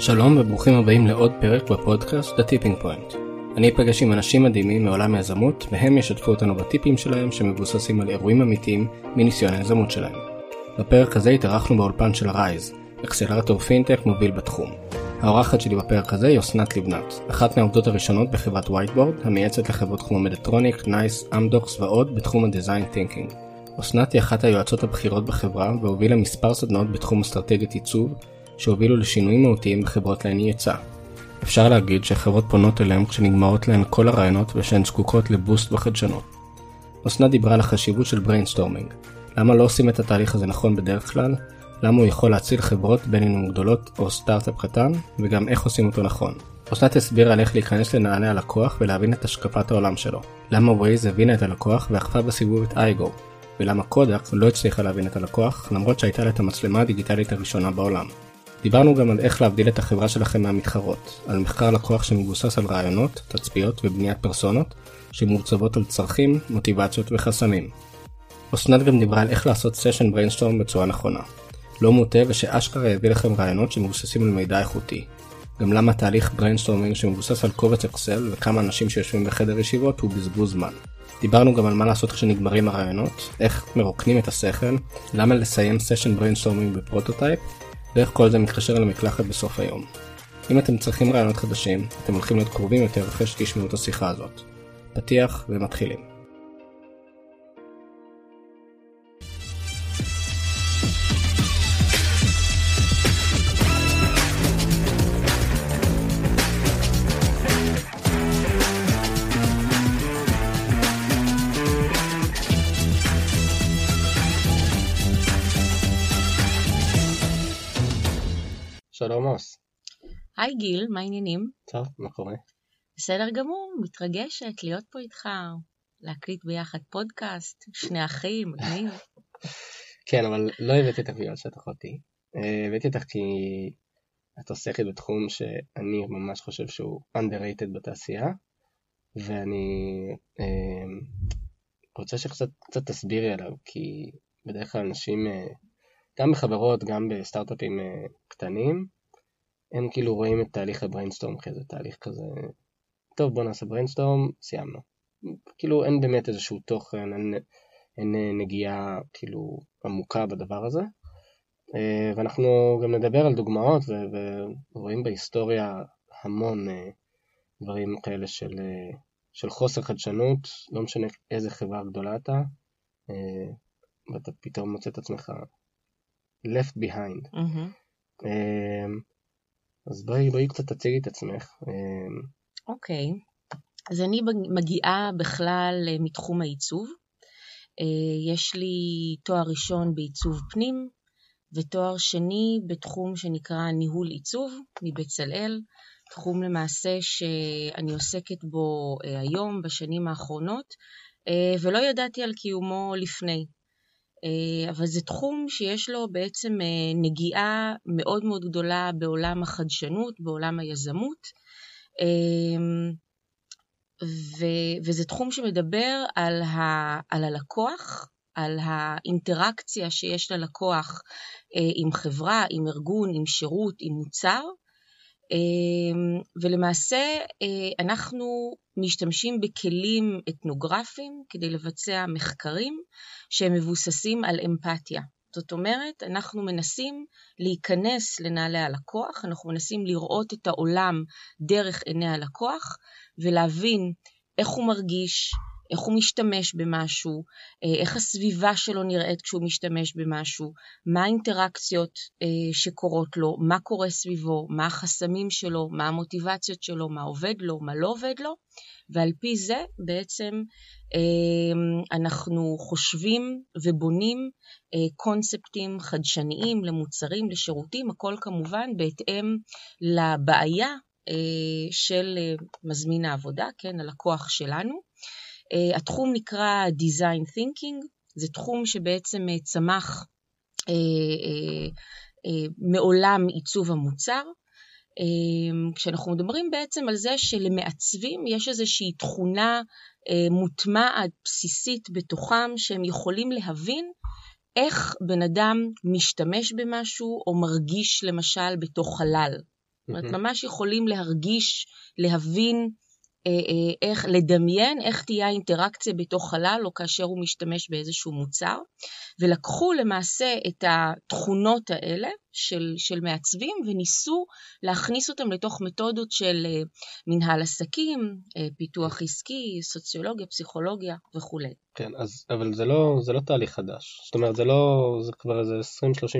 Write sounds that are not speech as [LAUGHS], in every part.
שלום וברוכים הבאים לעוד פרק בפודקאסט The Tipping Point. אני אפגש עם אנשים מדהימים מעולם היזמות והם ישתפו אותנו בטיפים שלהם שמבוססים על אירועים אמיתיים מניסיון היזמות שלהם. בפרק הזה התארחנו באולפן של Rise, אקסלרטור פינטק מוביל בתחום. האורחת שלי בפרק הזה היא אסנת לבנת, אחת מהעובדות הראשונות בחברת Whiteboard, המייעצת לחברות כמו Medtronic, NICE, Amdocs ועוד בתחום ה design thinking. אסנת היא אחת היועצות הבכירות בחברה והובילה מספר סדנאות בתחום אסטרטגיית עיצוב, שהובילו לשינויים מהותיים בחברות להן היא ייעצה. אפשר להגיד שחברות פונות אליהם כשנגמרות להן כל הרעיונות ושהן זקוקות ל boost בחדשנות. אסנת דיברה על החשיבות של brainstorming, למה לא עושים את התהליך הזה נכון בדרך כלל, למה הוא יכול להציל חברות בין אם הן גדולות או סטארט-אפ קטן, וגם איך עושים אותו נכון. אסנת הסבירה על איך להיכנס לנעלי הלקוח ולהבין את השקפת העולם שלו. למה Waze הבינה את הלקוח ועקפה בסיבוב את iGO, ולמה Kodak לא הצליחה להבין את הלקוח למרות שהייתה לה את המצלמה הדיגיטלית הראשונה בעולם. דיברנו גם על איך להבדיל את החברה שלכם מהמתחרות, על מחקר לקוח שמבוסס על ראיונות, תצפיות ובניית פרסונות, שמעוצבות על צרכים, מוטיבציות וחסמים. אסנת גם דיברה על איך לעשות session brainstorm בצורה נכונה. לא מוטה ושאשכרה יביא לכם רעיונות שמבוססים על מידע איכותי. גם למה תהליך brainstorming שמבוסס על קובץ Excel וכמה אנשים שיושבים בחדר ישיבות הוא בזבוז זמן. דיברנו גם על מה לעשות כשנגמרים הרעיונות, איך מרוקנים את השכל, למה לסיים session brainstorming ב prototype, ואיך כל זה מתקשר למקלחת בסוף היום. אם אתם צריכים רעיונות חדשים, אתם הולכים להיות קרובים יותר אחרי שתשמעו את השיחה הזאת. פתיח ומתחילים. שלום עמוס. היי גיל, מה העניינים? טוב, מה קורה? בסדר גמור, מתרגשת להיות פה איתך, להקליט ביחד פודקאסט, שני אחים, מגניב. [LAUGHS] כן, אבל לא הבאתי אותך בגלל שאת אחותי. אה, הבאתי אותך כי את עוסקת בתחום שאני ממש חושב שהוא underrated בתעשייה, ואני אה, רוצה שקצת תסבירי עליו, כי בדרך כלל אנשים, אה, גם בחברות, גם בסטארט-אפים קטנים, הם כאילו רואים את תהליך ה brainstorm כאיזה תהליך כזה, טוב בוא נעשה brainstorm, סיימנו. כאילו אין באמת איזשהו תוכן, אין, אין נגיעה כאילו עמוקה בדבר הזה. אה, ואנחנו גם נדבר על דוגמאות ורואים בהיסטוריה המון אה, דברים כאלה של, אה, של חוסר חדשנות, לא משנה איזה חברה גדולה אתה, ואתה פתאום מוצא את עצמך left behind. Mm-hmm. אז בואי, בואי קצת תציגי את עצמך. אמ, אוקיי, okay. אז אני מגיעה בכלל אה, מתחום העיצוב. אה, יש לי תואר ראשון בעיצוב פנים, ותואר שני בתחום שנקרא ניהול עיצוב מבצלאל, תחום למעשה שאני עוסקת בו אה, היום, בשנים האחרונות, ולא ידעתי על קיומו לפני. אה, אבל זה תחום שיש לו בעצם אה, נגיעה מאוד מאוד גדולה בעולם החדשנות, בעולם היזמות, אה, וזה תחום שמדבר על, ה, על הלקוח, על האינטראקציה שיש ללקוח עם חברה, עם ארגון, עם שירות, עם מוצר, ולמעשה אנחנו משתמשים בכלים אתנוגרפיים כדי לבצע מחקרים שהם מבוססים על אמפתיה. זאת אומרת, אנחנו מנסים להיכנס לנעלי הלקוח, אנחנו מנסים לראות את העולם דרך עיני הלקוח ולהבין איך הוא מרגיש, איך הוא משתמש במשהו, אה, איך הסביבה שלו נראית כשהוא משתמש במשהו, מה האינטראקציות אה, שקורות לו, מה קורה סביבו, מה החסמים שלו, מה המוטיבציות שלו, מה עובד לו, מה לא עובד לו, ועל פי זה בעצם אה, אנחנו חושבים ובונים קונספטים חדשניים למוצרים, לשירותים, הכל כמובן בהתאם לבעיה של מזמין העבודה, כן, הלקוח שלנו. Uh, התחום נקרא Design Thinking, זה תחום שבעצם uh, צמח uh, מעולם עיצוב המוצר. כשאנחנו מדברים בעצם על זה שלמעצבים יש איזושהי תכונה מוטמעת, בסיסית בתוכם, שהם יכולים להבין איך בן אדם משתמש במשהו או מרגיש למשל בתוך חלל. זאת אומרת, ממש יכולים להרגיש, להבין אה, אה, איך, לדמיין איך תהיה האינטראקציה בתוך חלל או כאשר הוא משתמש באיזשהו מוצר, ולקחו למעשה את התכונות האלה של, של מעצבים וניסו להכניס אותם לתוך מתודות של אה, מנהל עסקים, פיתוח עסקי, סוציולוגיה, פסיכולוגיה וכולי. כן, אז, אבל זה לא, זה לא תהליך חדש. זאת אומרת, זה לא, זה כבר איזה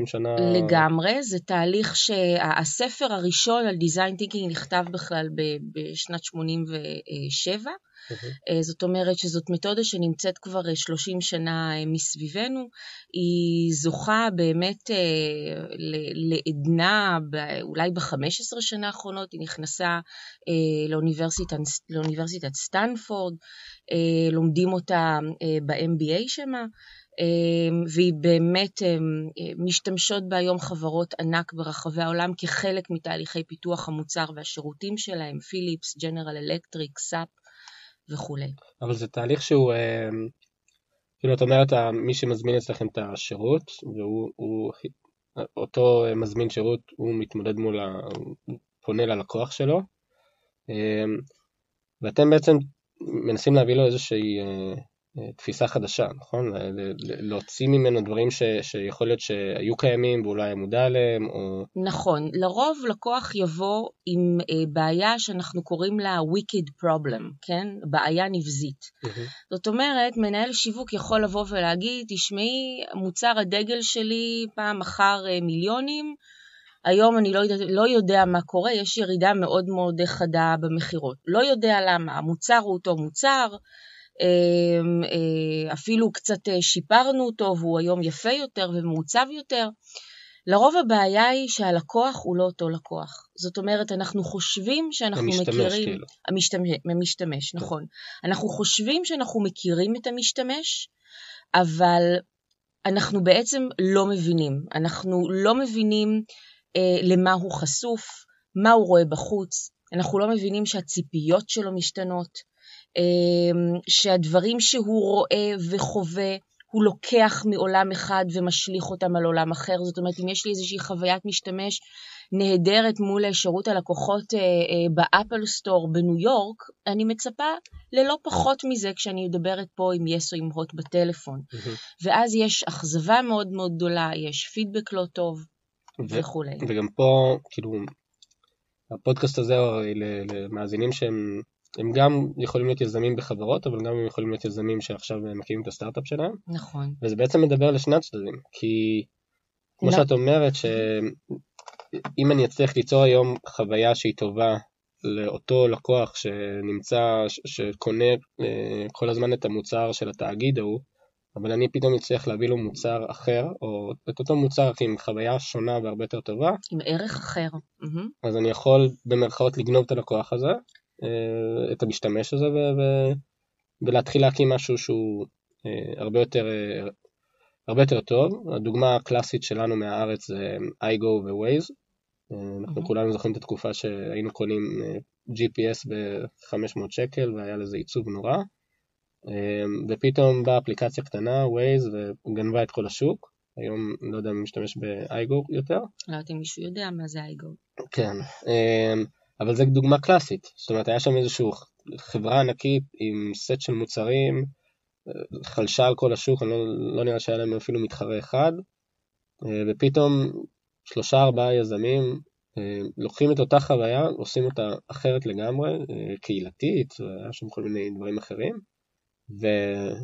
20-30 שנה... לגמרי, זה תהליך שהספר הראשון על Design Thinking נכתב בכלל בשנת 87. Mm-hmm. זאת אומרת שזאת מתודה שנמצאת כבר 30 שנה מסביבנו. היא זוכה באמת לעדנה, אולי ב-15 שנה האחרונות, היא נכנסה לאוניברסיטת, לאוניברסיטת סטנפורד, לומדים אותה ב-MBA שמה. והיא באמת משתמשות בה היום חברות ענק ברחבי העולם כחלק מתהליכי פיתוח המוצר והשירותים שלהם, Philips, General Electric, SAP וכולי. אבל זה תהליך שהוא, כאילו את אומרת, מי שמזמין אצלכם את השירות, והוא, אותו מזמין שירות, הוא מתמודד מול, ה, פונה ללקוח שלו, ואתם בעצם מנסים להביא לו איזושהי תפיסה חדשה, נכון? להוציא ממנו דברים ש, שיכול להיות שהיו קיימים ואולי היה מודע עליהם, או... נכון, לרוב לקוח יבוא עם אה, בעיה שאנחנו קוראים לה wicked problem, כן? בעיה נבזית. Mm-hmm. זאת אומרת, מנהל שיווק יכול לבוא ולהגיד, תשמעי, מוצר הדגל שלי פעם מכר אה, מיליונים, היום אני לא יודע, לא יודע מה קורה, יש ירידה מאוד מאוד חדה במכירות. לא יודע למה, המוצר הוא אותו מוצר, אפילו קצת אה, שיפרנו אותו והוא היום יפה יותר ומעוצב יותר. לרוב הבעיה היא שהלקוח הוא לא אותו לקוח. זאת אומרת, אנחנו חושבים שאנחנו המשתמש, מכירים... כאילו. המשתמש, המשתמש, כן. נכון. אנחנו חושבים שאנחנו מכירים את המשתמש, אבל אנחנו בעצם לא מבינים. אנחנו לא מבינים אה, למה הוא חשוף, מה הוא רואה בחוץ, אנחנו לא מבינים שהציפיות שלו משתנות. אמ, שהדברים שהוא רואה וחווה, הוא לוקח מעולם אחד ומשליך אותם על עולם אחר. זאת אומרת, אם יש לי איזושהי חוויית משתמש נהדרת מול שירות הלקוחות אה, אה, באפל סטור בניו יורק, אני מצפה ללא פחות מזה כשאני מדברת פה עם יס או עם הוט בטלפון. ואז יש אכזבה מאוד מאוד גדולה, יש פידבק לא טוב ו- וכולי. וגם פה, כאילו, הפודקאסט הזה למאזינים שהם הם גם יכולים להיות יזמים בחברות, אבל גם הם יכולים להיות יזמים שעכשיו מקימים את הסטארט-אפ שלהם. נכון. וזה בעצם מדבר לשני הצדדים, כי כמו לא. שאת אומרת, שאם אני אצליח ליצור היום חוויה שהיא טובה לאותו לקוח שנמצא, שקונה אה, כל הזמן את המוצר של התאגיד ההוא, אבל אני פתאום אצליח להביא לו מוצר אחר, או את אותו מוצר עם חוויה שונה והרבה יותר טובה. עם ערך אחר. אז אני יכול במרכאות לגנוב את הלקוח הזה, את המשתמש הזה ו- ו- ולהתחיל להקים משהו שהוא אה, הרבה יותר, אה, הרבה יותר טוב. הדוגמה הקלאסית שלנו מהארץ זה iGo ו-Waze. אנחנו mm-hmm. כולנו זוכרים את התקופה שהיינו קונים GPS ב-500 שקל והיה לזה עיצוב נורא. ופתאום באה אפליקציה קטנה, Waze, וגנבה את כל השוק. היום לא יודע אם משתמש ב-iGo יותר. לא יודעת אם מישהו יודע מה זה iGo. כן. אבל זו דוגמה קלאסית, זאת אומרת היה שם איזושהי חברה ענקית עם סט של מוצרים, חלשה על כל השוק, אני לא, לא נראה שהיה להם אפילו מתחרה אחד, ופתאום שלושה ארבעה יזמים לוקחים את אותה חוויה, עושים אותה אחרת לגמרי, קהילתית, היה שם כל מיני דברים אחרים, ו,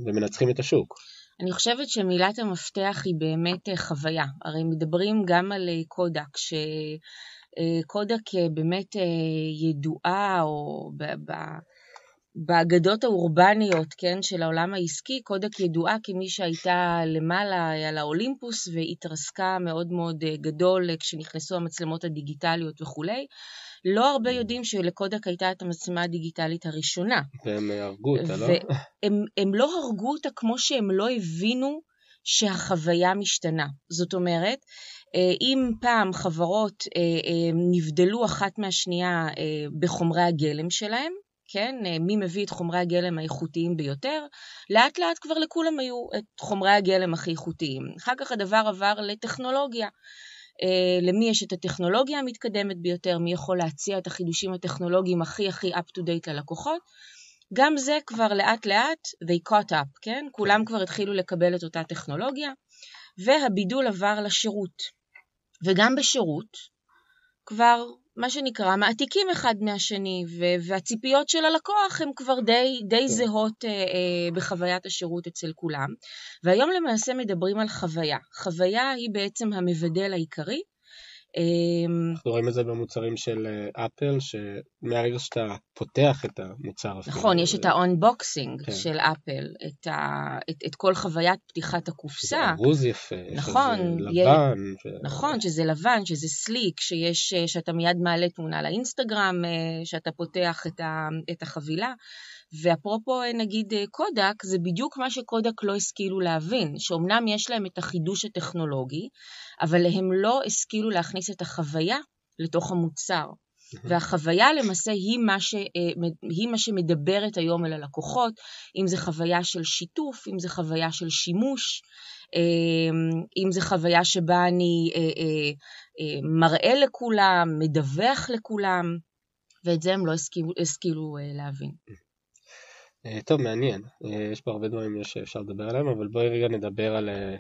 ומנצחים את השוק. אני חושבת שמילת המפתח היא באמת חוויה. הרי מדברים גם על קודק, ש... אה, קודק אה, באמת אה, ידועה, או באגדות האורבניות, כן, של העולם העסקי, קודק ידועה כמי שהייתה למעלה על האולימפוס והתרסקה מאוד מאוד גדול כשנכנסו המצלמות הדיגיטליות וכולי. לא הרבה יודעים שלקודק הייתה את המצלמה הדיגיטלית הראשונה. והם הרגו אותה, לא? והם לא הרגו אותה כמו שהם לא הבינו שהחוויה משתנה. זאת אומרת, אם פעם חברות אה, אה, נבדלו אחת מהשנייה בחומרי הגלם שלהם, כן, מי מביא את חומרי הגלם האיכותיים ביותר, לאט לאט כבר לכולם היו את חומרי הגלם הכי איכותיים. אחר כך הדבר עבר לטכנולוגיה. למי יש את הטכנולוגיה המתקדמת ביותר, מי יכול להציע את החידושים הטכנולוגיים הכי הכי up to date ללקוחות. גם זה כבר לאט לאט they caught up, כן? כולם כבר התחילו לקבל את אותה טכנולוגיה, והבידול עבר לשירות. וגם בשירות, כבר מה שנקרא, מעתיקים אחד מהשני, והציפיות של הלקוח הן כבר די, די כן. זהות אה, אה, בחוויית השירות אצל כולם. והיום למעשה מדברים על חוויה. חוויה היא בעצם המבדל העיקרי אנחנו רואים את זה במוצרים של אה, אפל, שמהרגע שאתה פותח את המוצר נכון, יש את ה-unboxing כן. של אפל, את, ה, את, את כל חוויית פתיחת הקופסה. זה ארוז יפה, נכון, שזה לבן. ש... נכון, שזה לבן, שזה sleek, שיש, אה, שאתה מיד מעלה תמונה לאינסטגרם, אה, שאתה פותח את, ה, את החבילה. ואפרופו נגיד Kodak, זה בדיוק מה ש-Kodak לא השכילו להבין, שאומנם יש להם את החידוש הטכנולוגי, אבל הם לא השכילו להכניס את החוויה לתוך המוצר. והחוויה למעשה היא מה, ש, היא מה שמדברת היום אל הלקוחות, אם זה חוויה של שיתוף, אם זה חוויה של שימוש, אם זה חוויה שבה אני מראה לכולם, מדווח לכולם, ואת זה הם לא השכילו, השכילו להבין. אה, טוב, מעניין. אה, יש פה הרבה דברים שאפשר לדבר עליהם, אבל בואי רגע נדבר על, אה,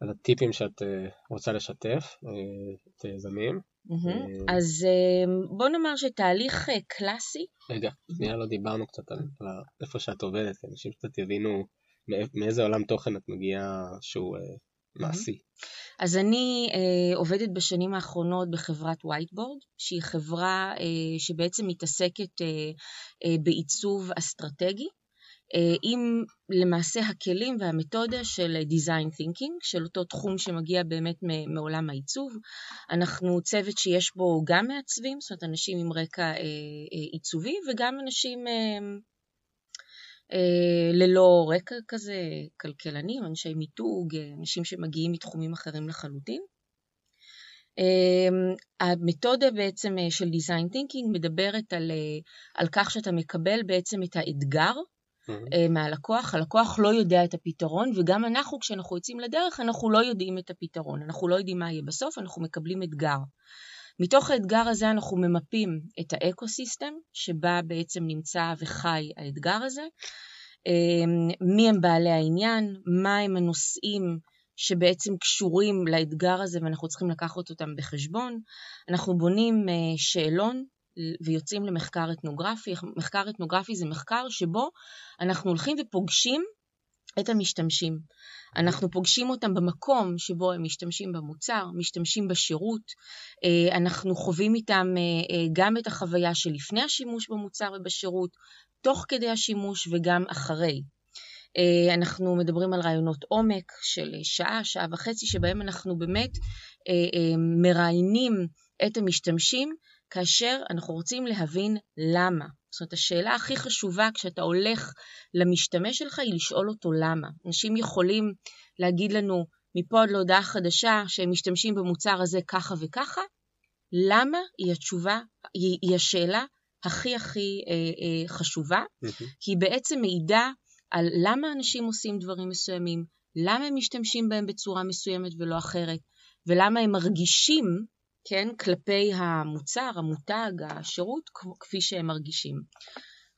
על הטיפים שאת רוצה לשתף, את היזמים. אז בוא נאמר שתהליך קלאסי. רגע, שנייה לא דיברנו קצת על איפה שאת עובדת, כי אנשים קצת יבינו מאיזה עולם תוכן את מגיעה שהוא מעשי. אז אני אה, עובדת בשנים האחרונות בחברת וייטבורד, שהיא חברה אה, שבעצם מתעסקת אה, אה, בעיצוב אסטרטגי, אה, עם למעשה הכלים והמתודה של design thinking, של אותו תחום שמגיע באמת מעולם העיצוב. אנחנו צוות שיש בו גם מעצבים, זאת אומרת אנשים עם רקע אה, אה, עיצובי, וגם אנשים אה, אה, ללא רקע כזה, כלכלנים, אנשי מיתוג, אה, אנשים שמגיעים מתחומים אחרים לחלוטין. אה, המתודה בעצם של design thinking מדברת על, על כך שאתה מקבל בעצם את האתגר mm-hmm. מהלקוח, הלקוח לא יודע את הפתרון, וגם אנחנו כשאנחנו יוצאים לדרך אנחנו לא יודעים את הפתרון, אנחנו לא יודעים מה יהיה בסוף, אנחנו מקבלים אתגר. מתוך האתגר הזה אנחנו ממפים את האקו-סיסטם שבה בעצם נמצא וחי האתגר הזה, אמ, מי הם בעלי העניין, מה הם הנושאים שבעצם קשורים לאתגר הזה ואנחנו צריכים לקחת אותם בחשבון. אנחנו בונים אה, שאלון ויוצאים למחקר אתנוגרפי. מחקר אתנוגרפי זה מחקר שבו אנחנו הולכים ופוגשים את המשתמשים. אנחנו פוגשים אותם במקום שבו הם משתמשים במוצר, משתמשים בשירות, אה, אנחנו חווים איתם אה, אה, גם את החוויה שלפני השימוש במוצר ובשירות, תוך כדי השימוש וגם אחרי. אנחנו מדברים על רעיונות עומק של שעה, שעה וחצי, שבהם אנחנו באמת מראיינים את המשתמשים כאשר אנחנו רוצים להבין למה. זאת אומרת, השאלה הכי חשובה כשאתה הולך למשתמש שלך היא לשאול אותו למה. אנשים יכולים להגיד לנו מפה עד להודעה חדשה שהם משתמשים במוצר הזה ככה וככה, למה היא התשובה, היא, היא השאלה הכי הכי אה, אה, חשובה, mm-hmm. כי היא בעצם מעידה על למה אנשים עושים דברים מסוימים, למה הם משתמשים בהם בצורה מסוימת ולא אחרת, ולמה הם מרגישים כן, כלפי המוצר, המותג, השירות, כפי שהם מרגישים.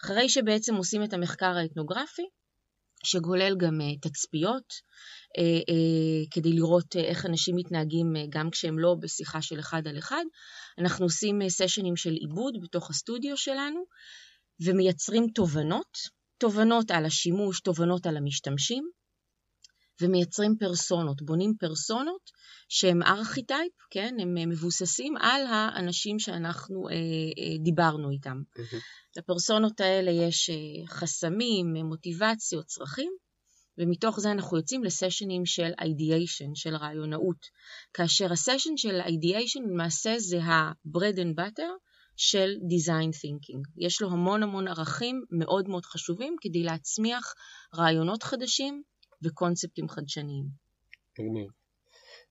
אחרי שבעצם עושים את המחקר האתנוגרפי, שכולל גם uh, תצפיות, uh, uh, כדי לראות איך אנשים מתנהגים גם כשהם לא בשיחה של אחד על אחד, אנחנו עושים סשנים של עיבוד בתוך הסטודיו שלנו, ומייצרים תובנות, תובנות על השימוש, תובנות על המשתמשים, ומייצרים פרסונות, בונים פרסונות שהם ארכיטייפ, כן, הם מבוססים על האנשים שאנחנו אה, אה, דיברנו איתם. Mm-hmm. לפרסונות האלה יש אה, חסמים, מוטיבציות, צרכים, ומתוך זה אנחנו יוצאים לסשנים של ideation, של רעיונאות, כאשר הסשן של ideation למעשה זה ה-bread and butter של design thinking. יש לו המון המון ערכים מאוד מאוד חשובים כדי להצמיח רעיונות חדשים וקונספטים חדשניים. מגניב.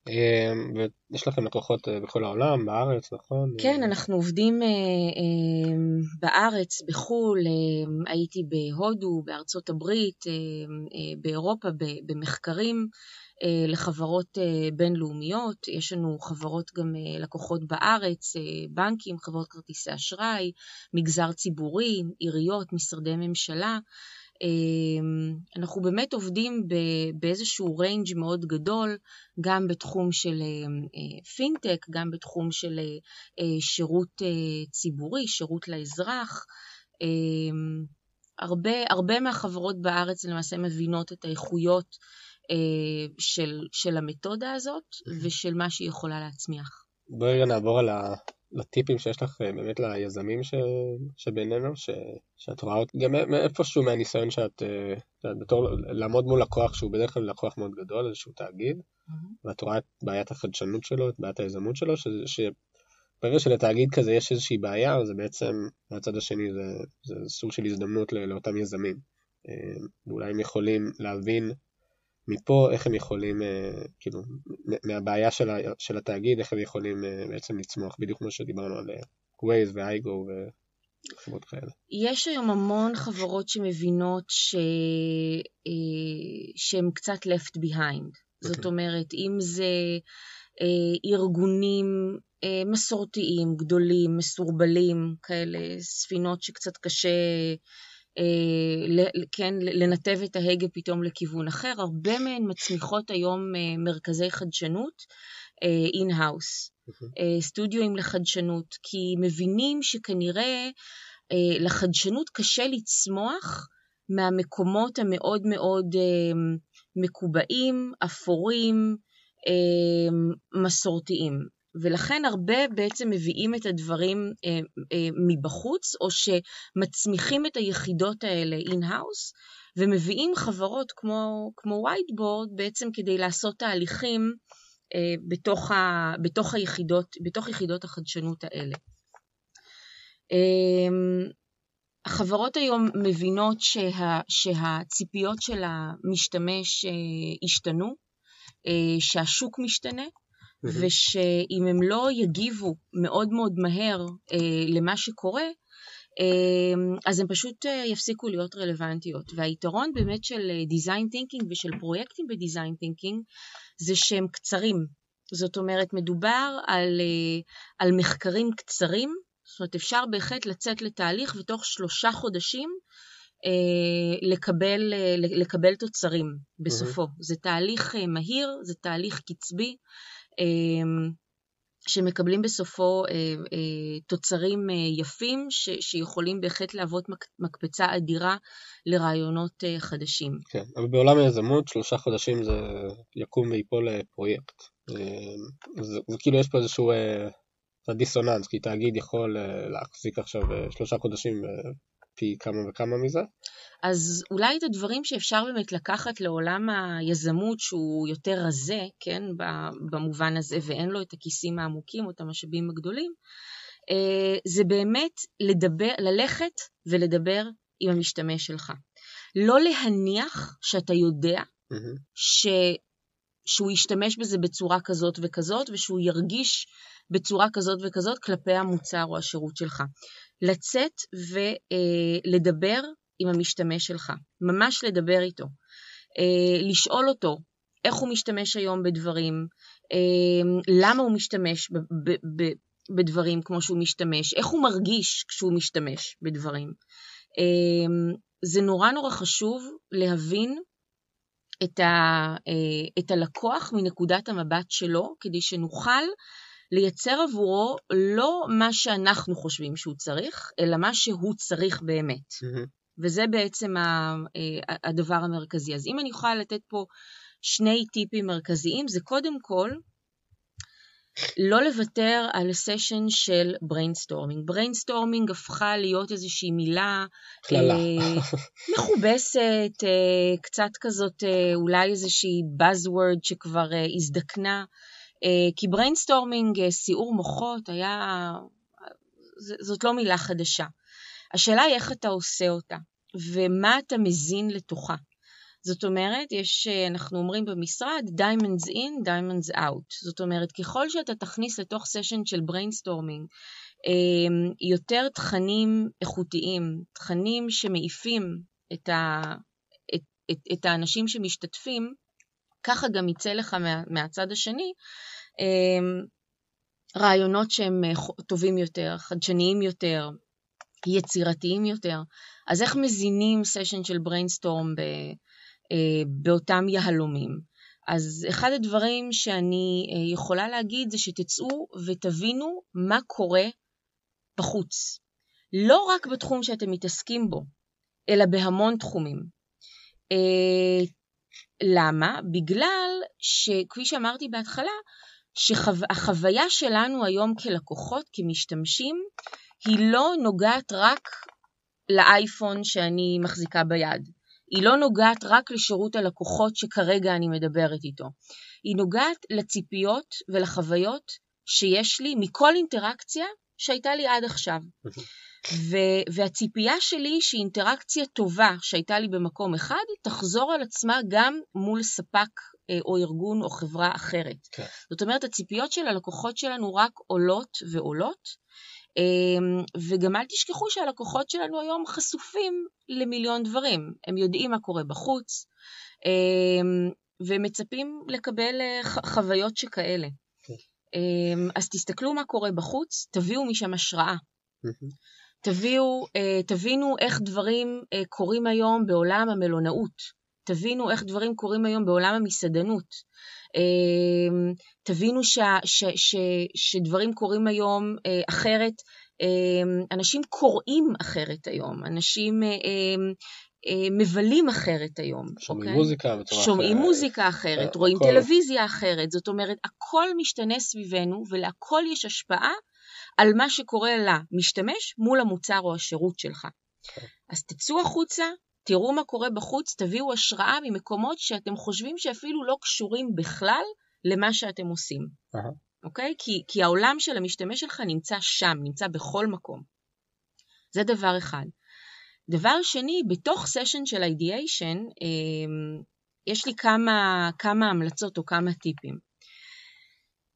אמ, ויש לכם לקוחות אה, בכל העולם, בארץ, נכון? כן, אנחנו עובדים אה, אמ, בארץ, בחו"ל, אמ, הייתי בהודו, בארצות הברית, באירופה, במחקרים. לחברות בינלאומיות, יש לנו חברות גם לקוחות בארץ, בנקים, חברות כרטיסי אשראי, מגזר ציבורי, עיריות, משרדי ממשלה. אמ, אנחנו באמת עובדים באיזשהו range מאוד גדול, גם בתחום של פינטק, אה, גם בתחום של אה, שירות אה, ציבורי, שירות לאזרח. אמ, הרבה, הרבה מהחברות בארץ למעשה מבינות את האיכויות של, של המתודה הזאת ושל מה שהיא יכולה להצמיח. בואי רגע נעבור על לטיפים שיש לך אה, באמת ליזמים ש... שבינינו, ש... שאת רואה גם מאיפשהו מהניסיון שאת, אה, שאת בתור לעמוד מול לקוח שהוא בדרך כלל לקוח מאוד גדול, איזשהו תאגיד, mm-hmm. ואת רואה את בעיית החדשנות שלו, את בעיית היזמות שלו, ש... שברגע שלתאגיד כזה יש איזושהי בעיה, זה בעצם, מהצד השני זה, זה סוג של הזדמנות לאותם יזמים. אה, ואולי הם יכולים להבין מפה איך הם יכולים, אה, כאילו, מהבעיה של, ה, של התאגיד, איך הם יכולים אה, בעצם לצמוח, בדיוק כמו שדיברנו על אה, Waze ו-iGo וחברות כאלה. יש היום המון חברות שמבינות ש... שהן קצת left behind. Okay. זאת אוקיי. אומרת, אם זה ארגונים מסורתיים, גדולים, מסורבלים, כאלה, ספינות שקצת קשה כן, לנתב את ההגה פתאום לכיוון אחר. הרבה מהן מצמיחות היום אה, מרכזי חדשנות in-house, אה, סטודיואים לחדשנות, כי מבינים שכנראה לחדשנות קשה לצמוח מהמקומות המאוד מאוד מקובעים, אפורים, מסורתיים. ולכן הרבה בעצם מביאים את הדברים אה, אה, מבחוץ, או שמצמיחים את היחידות האלה in-house, ומביאים חברות כמו, כמו Whiteboard בעצם כדי לעשות תהליכים אה, בתוך, ה, בתוך, היחידות, בתוך יחידות החדשנות האלה. אה, החברות היום מבינות שה, שהציפיות של המשתמש אה, השתנו, אה, שהשוק משתנה, ושאם הם לא יגיבו מאוד מאוד מהר אה, למה שקורה, אה, אז הם פשוט אה, יפסיקו להיות רלוונטיות. והיתרון באמת של design thinking ושל פרויקטים בדיזיין טינקינג זה שהם קצרים. זאת אומרת, מדובר על, אה, על מחקרים קצרים, זאת אומרת, אפשר בהחלט לצאת לתהליך ותוך שלושה חודשים אה, לקבל, אה, לקבל תוצרים בסופו. Mm-hmm. זה תהליך אה, מהיר, זה תהליך קצבי. אמ, שמקבלים בסופו אה, אה, תוצרים אה, יפים ש, שיכולים בהחלט להוות מקפצה אדירה לרעיונות חדשים. כן, אבל בעולם היזמות שלושה חודשים זה יקום ויפול לפרויקט. זה, זה כאילו יש פה איזשהו דיסוננס, כי תאגיד יכול להחזיק עכשיו שלושה חודשים פי כמה וכמה מזה. אז אולי את הדברים שאפשר באמת לקחת לעולם היזמות שהוא יותר רזה, כן, במובן הזה, ואין לו את הכיסים העמוקים או את המשאבים הגדולים, אה, זה באמת לדבר, ללכת ולדבר עם המשתמש שלך. לא להניח שאתה יודע mm-hmm. שהוא ישתמש בזה בצורה כזאת וכזאת, ושהוא ירגיש בצורה כזאת וכזאת כלפי המוצר או השירות שלך. לצאת ולדבר עם המשתמש שלך, ממש לדבר איתו, אה, לשאול אותו איך הוא משתמש היום בדברים, אה, למה הוא משתמש בדברים כמו שהוא משתמש, איך הוא מרגיש כשהוא משתמש בדברים. אה, זה נורא נורא חשוב להבין את, ה, את הלקוח מנקודת המבט שלו, כדי שנוכל לייצר עבורו לא מה שאנחנו חושבים שהוא צריך, אלא מה שהוא צריך באמת. Mm-hmm. וזה בעצם אה, הדבר המרכזי. אז אם אני יכולה לתת פה שני טיפים מרכזיים, זה קודם כל לא לוותר על סשן של brainstorming. brainstorming הפכה להיות איזושהי מילה אה, מכובסת, אה, קצת כזאת אה, אולי איזושהי buzzword שכבר אה, הזדקנה. אה, כי brainstorming, אה, סיעור מוחות, היה... זאת לא מילה חדשה. השאלה היא איך אתה עושה אותה, ומה אתה מזין לתוכה. זאת אומרת, יש, אה, אנחנו אומרים במשרד, diamonds in, diamonds out. זאת אומרת, ככל שאתה תכניס לתוך סשן של brainstorming יותר תכנים איכותיים, תכנים שמעיפים את, ה, את, את, את האנשים שמשתתפים, ככה גם יצא לך מה, מהצד השני אמ, רעיונות שהם אה, טובים יותר, חדשניים יותר, יצירתיים יותר. אז איך מזינים סשן של brainstorm אה, באותם יהלומים? אז אחד הדברים שאני אה, יכולה להגיד זה שתצאו ותבינו מה קורה בחוץ. לא רק בתחום שאתם מתעסקים בו, אלא בהמון תחומים. אה, למה? בגלל שכפי שאמרתי בהתחלה, שהחוויה שלנו היום כלקוחות, כמשתמשים, היא לא נוגעת רק לאייפון שאני מחזיקה ביד. היא לא נוגעת רק לשירות הלקוחות שכרגע אני מדברת איתו. היא נוגעת לציפיות ולחוויות שיש לי מכל אינטראקציה שהייתה לי עד עכשיו. ו- והציפייה שלי שאינטראקציה טובה שהייתה לי במקום אחד, תחזור על עצמה גם מול ספק אה, או ארגון או חברה אחרת. כן. זאת אומרת, הציפיות של הלקוחות שלנו רק עולות ועולות, וגם אל תשכחו שהלקוחות שלנו היום חשופים למיליון דברים. הם יודעים מה קורה בחוץ, אמ, ומצפים לקבל אה, חוויות שכאלה. כן. אמ, אז תסתכלו מה קורה בחוץ, תביאו משם השראה. תביאו, אה, תבינו איך דברים אה, קורים היום בעולם המלונאות. תבינו איך דברים קורים היום בעולם המסעדנות. אמ, תבינו ש, ש, ש, שדברים קורים היום אה, אחרת, אמ, אנשים קוראים אחרת היום, אנשים אה, אמ, אה, מבלים אחרת היום. שומעים אוקיי? מוזיקה בצורה אחרת. שומעים מוזיקה אחרת, רואים הכל. טלוויזיה אחרת, זאת אומרת, הכל משתנה סביבנו ולהכל יש השפעה על מה שקורה למשתמש מול המוצר או השירות שלך. כן. אז תצאו החוצה, תראו מה קורה בחוץ, תביאו השראה ממקומות שאתם חושבים שאפילו לא קשורים בכלל למה שאתם עושים. אוקיי? Okay? כי, כי העולם של המשתמש שלך נמצא שם, נמצא בכל מקום. זה דבר אחד. דבר שני, בתוך סשן של אידיאשן, אה, יש לי כמה, כמה המלצות או כמה טיפים.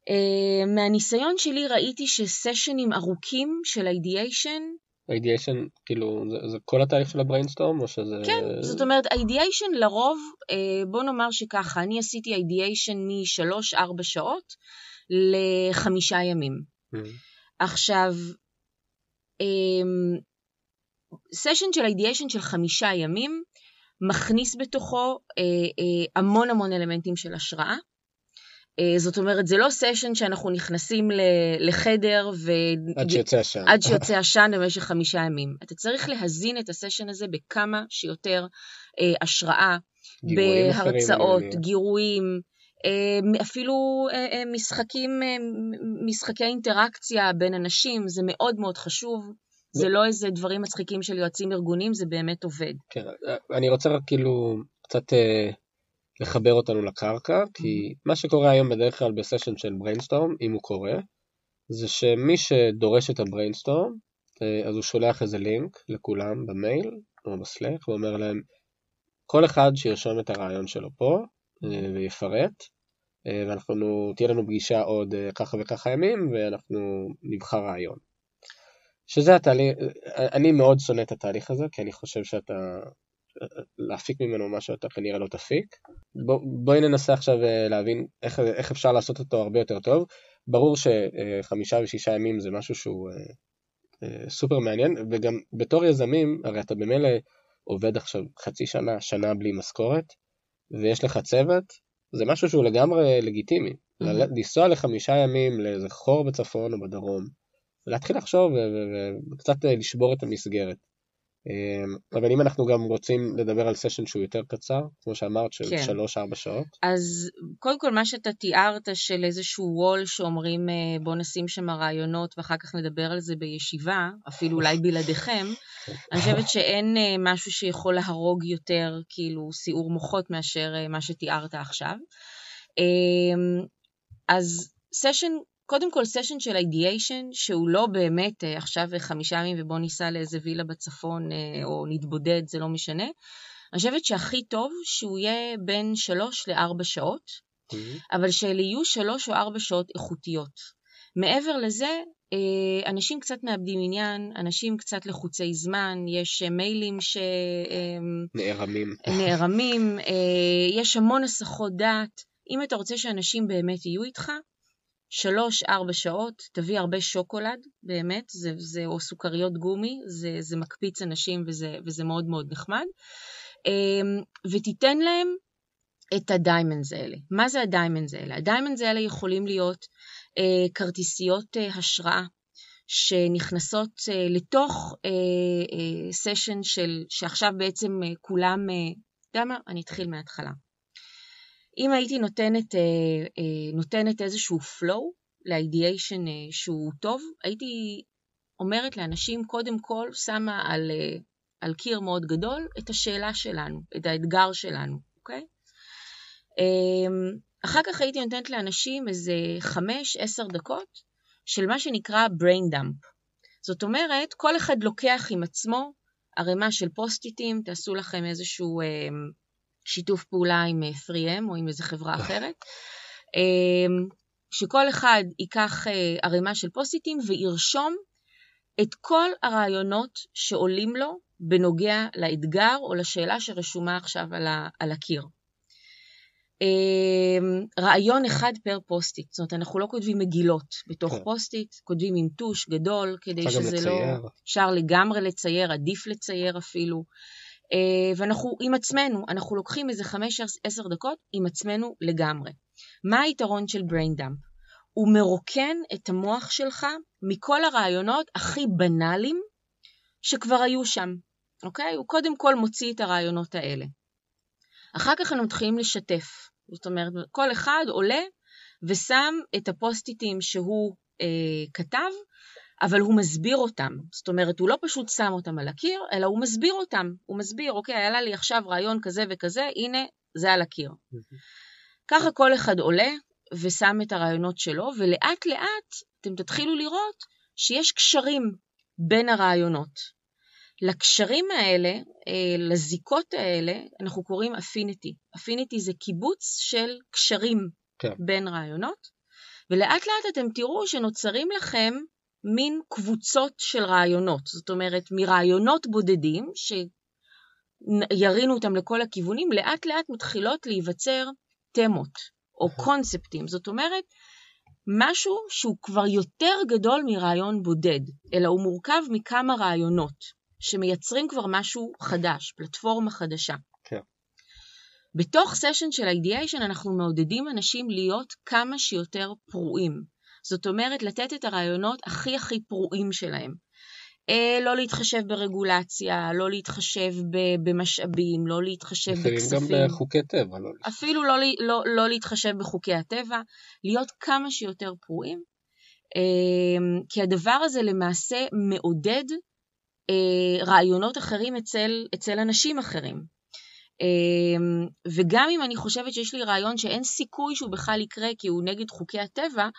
אה, מהניסיון שלי ראיתי שסשנים ארוכים של אידיאשן ideation, כאילו, זה, זה כל התהליך של ה-brainstorm או שזה... כן, זאת אומרת, ideation לרוב, אה, בוא נאמר שככה, אני עשיתי ideation משלוש-ארבע שעות לחמישה ימים. Mm-hmm. עכשיו, סשן אמ, של ideation של חמישה ימים מכניס בתוכו אה, אה, המון המון אלמנטים של השראה. אה, זאת אומרת, זה לא סשן שאנחנו נכנסים לחדר ו... עד שיוצא עשן. עד שיוצא עשן במשך חמישה ימים. אתה צריך להזין את הסשן הזה בכמה שיותר אה, השראה, בהרצאות, גירויים, אה, אפילו אה, אה, משחקים, אה, משחקי אינטראקציה בין אנשים, זה מאוד מאוד חשוב. זה לא איזה דברים מצחיקים של יועצים ארגונים, זה באמת עובד. כן, אני רוצה רק כאילו קצת אה, לחבר אותנו לקרקע, כי מה שקורה היום בדרך כלל בסשן של brainstorm, אם הוא קורה, זה שמי שדורש את ה-brainstorm, אה, אז הוא שולח איזה לינק לכולם במייל או ב-Slack, ואומר להם, כל אחד שירשום את הרעיון שלו פה אה, ויפרט, אה, ואנחנו, תהיה לנו פגישה עוד ככה וככה ימים, ואנחנו נבחר רעיון. שזה התהליך, אני מאוד שונא את התהליך הזה, כי אני חושב שאתה להפיק ממנו מה שאתה כנראה לא תפיק. בוא, בואי ננסה עכשיו אה, להבין איך, איך אפשר לעשות אותו הרבה יותר טוב. ברור שחמישה ושישה ימים זה משהו שהוא אה, אה, סופר מעניין, וגם בתור יזמים, הרי אתה במילא עובד עכשיו חצי שנה, שנה בלי משכורת, ויש לך צוות, זה משהו שהוא לגמרי לגיטימי. Mm-hmm. לנסוע לחמישה ימים לאיזה חור בצפון או בדרום, ולהתחיל לחשוב וקצת לשבור את המסגרת. אמ, אבל אם אנחנו גם רוצים לדבר על סשן שהוא יותר קצר, כמו שאמרת, של כן. 3-4 שעות. אז קודם כל מה שאתה תיארת של איזשהו וול שאומרים אה, בוא נשים שם רעיונות ואחר כך נדבר על זה בישיבה, אפילו אולי [LAUGHS] בלעדיכם, אני חושבת שאין אה, משהו שיכול להרוג יותר כאילו סיעור מוחות מאשר אה, מה שתיארת עכשיו. אמ, אז סשן קודם כל סשן של אידיאשן, שהוא לא באמת אה, עכשיו חמישה ימים ובוא ניסע לאיזה וילה בצפון אה, או נתבודד, זה לא משנה. אני חושבת שהכי טוב שהוא יהיה בין שלוש לארבע שעות, mm-hmm. אבל שאלה יהיו שלוש או ארבע שעות איכותיות. מעבר לזה, אה, אנשים קצת מאבדים עניין, אנשים קצת לחוצי זמן, יש מיילים ש... נערמים. נערמים, יש המון הסחות דעת. אם אתה רוצה שאנשים באמת יהיו איתך, שלוש-ארבע שעות, תביא הרבה שוקולד, באמת, זה, זה, או סוכריות גומי, זה, זה מקפיץ אנשים וזה, וזה מאוד מאוד נחמד, ותיתן להם את ה diamonds האלה. מה זה ה diamonds האלה? ה diamonds האלה יכולים להיות אה, כרטיסיות אה, השראה שנכנסות אה, לתוך אה, אה, סשן של, שעכשיו בעצם אה, כולם, אתה אה, יודע מה? אני אתחיל מההתחלה. אם הייתי נותנת, אה, אה, נותנת איזשהו flow ל ideation אה, שהוא טוב, הייתי אומרת לאנשים, קודם כל שמה על, על קיר מאוד גדול את השאלה שלנו, את האתגר שלנו, אוקיי? אמ, אחר כך הייתי נותנת לאנשים איזה חמש, עשר דקות של מה שנקרא brain dump. זאת אומרת, כל אחד לוקח עם עצמו ערימה של פוסט-איטים, תעשו לכם איזשהו אה, שיתוף פעולה עם 3M או עם איזו חברה אחרת, אה, שכל אחד ייקח אה, ערימה של פוסט-איטים וירשום את כל הרעיונות שעולים לו בנוגע לאתגר או לשאלה שרשומה עכשיו על, ה, על הקיר. אמ, רעיון אחד per post-it, זאת אומרת אנחנו לא כותבים מגילות בתוך כן. post-it, כותבים עם טוש גדול כדי שזה לא... אפשר לגמרי לצייר, עדיף לצייר אפילו. אה, ואנחנו עם עצמנו, אנחנו לוקחים איזה חמש עשר דקות עם עצמנו לגמרי. מה היתרון של brain dump? הוא מרוקן את המוח שלך מכל הרעיונות הכי בנאליים שכבר היו שם, אוקיי? הוא קודם כל מוציא את הרעיונות האלה. אחר כך אנחנו מתחילים לשתף. זאת אומרת, כל אחד עולה ושם את הפוסט-איטים שהוא אה, כתב, אבל הוא מסביר אותם. זאת אומרת, הוא לא פשוט שם אותם על הקיר, אלא הוא מסביר אותם. הוא מסביר, אוקיי, היה לי עכשיו רעיון כזה וכזה, הנה, זה על הקיר. ככה כל אחד עולה ושם את הרעיונות שלו, ולאט לאט אתם תתחילו לראות שיש קשרים בין הרעיונות. לקשרים האלה, אה, לזיקות האלה, אנחנו קוראים אפיניטי. אפיניטי זה קיבוץ של קשרים כן. בין רעיונות, ולאט לאט אתם תראו שנוצרים לכם מין קבוצות של רעיונות. זאת אומרת, מרעיונות בודדים, שירינו אותם לכל הכיוונים, לאט לאט מתחילות להיווצר תמות או קונספטים. זאת אומרת, משהו שהוא כבר יותר גדול מרעיון בודד, אלא הוא מורכב מכמה רעיונות. שמייצרים כבר משהו חדש, פלטפורמה חדשה. כן. בתוך סשן של אידיאשן אנחנו מעודדים אנשים להיות כמה שיותר פרועים. זאת אומרת, לתת את הרעיונות הכי הכי פרועים שלהם. אה, לא להתחשב ברגולציה, לא להתחשב במשאבים, לא להתחשב בכספים. גם בחוקי טבע. לא אפילו לא, לא, לא להתחשב בחוקי הטבע, להיות כמה שיותר פרועים. אה, כי הדבר הזה למעשה מעודד אה, רעיונות אחרים אצל, אצל אנשים אחרים. אה, וגם אם אני חושבת שיש לי רעיון שאין סיכוי שהוא בכלל יקרה כי הוא נגד חוקי הטבע,